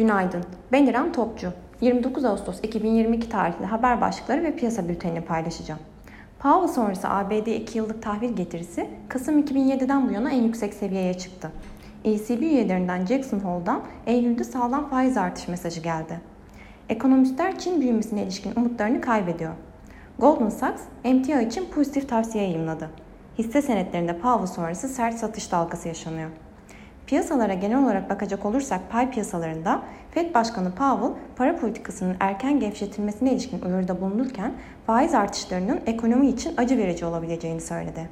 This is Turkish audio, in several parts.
Günaydın. Ben İrem Topçu. 29 Ağustos 2022 tarihli haber başlıkları ve piyasa bültenini paylaşacağım. Powell sonrası ABD 2 yıllık tahvil getirisi Kasım 2007'den bu yana en yüksek seviyeye çıktı. ECB üyelerinden Jackson Hole'dan Eylül'de sağlam faiz artış mesajı geldi. Ekonomistler Çin büyümesine ilişkin umutlarını kaybediyor. Goldman Sachs, emtia için pozitif tavsiye yayınladı. Hisse senetlerinde Powell sonrası sert satış dalgası yaşanıyor. Piyasalara genel olarak bakacak olursak pay piyasalarında Fed Başkanı Powell para politikasının erken gevşetilmesine ilişkin uyarıda bulunurken faiz artışlarının ekonomi için acı verici olabileceğini söyledi.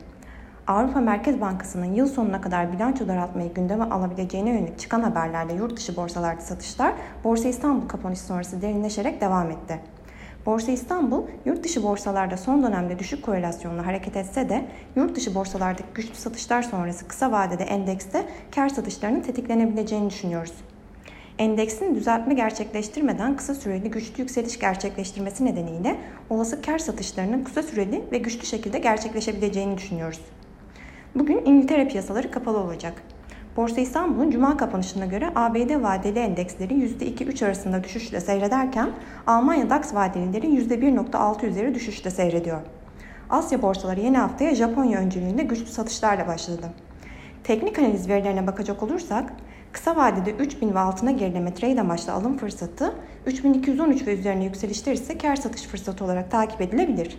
Avrupa Merkez Bankası'nın yıl sonuna kadar bilanço daraltmayı gündeme alabileceğine yönelik çıkan haberlerle yurt dışı borsalarda satışlar Borsa İstanbul kapanışı sonrası derinleşerek devam etti. Borsa İstanbul, yurt dışı borsalarda son dönemde düşük korelasyonla hareket etse de yurt dışı borsalardaki güçlü satışlar sonrası kısa vadede endekste kar satışlarının tetiklenebileceğini düşünüyoruz. Endeksin düzeltme gerçekleştirmeden kısa süreli güçlü yükseliş gerçekleştirmesi nedeniyle olası kar satışlarının kısa süreli ve güçlü şekilde gerçekleşebileceğini düşünüyoruz. Bugün İngiltere piyasaları kapalı olacak. Borsa İstanbul'un cuma kapanışına göre ABD vadeli endeksleri %2-3 arasında düşüşle seyrederken Almanya DAX vadelileri %1.6 üzeri düşüşle seyrediyor. Asya borsaları yeni haftaya Japonya öncülüğünde güçlü satışlarla başladı. Teknik analiz verilerine bakacak olursak kısa vadede 3000 ve altına gerileme trade amaçlı alım fırsatı 3213 ve üzerine yükselişler ise kar satış fırsatı olarak takip edilebilir.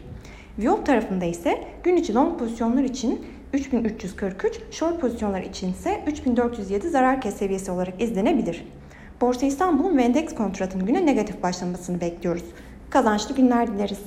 Viyop tarafında ise gün içi long pozisyonlar için 3343, short pozisyonlar için ise 3407 zarar kes seviyesi olarak izlenebilir. Borsa İstanbul'un Vendex kontratının güne negatif başlamasını bekliyoruz. Kazançlı günler dileriz.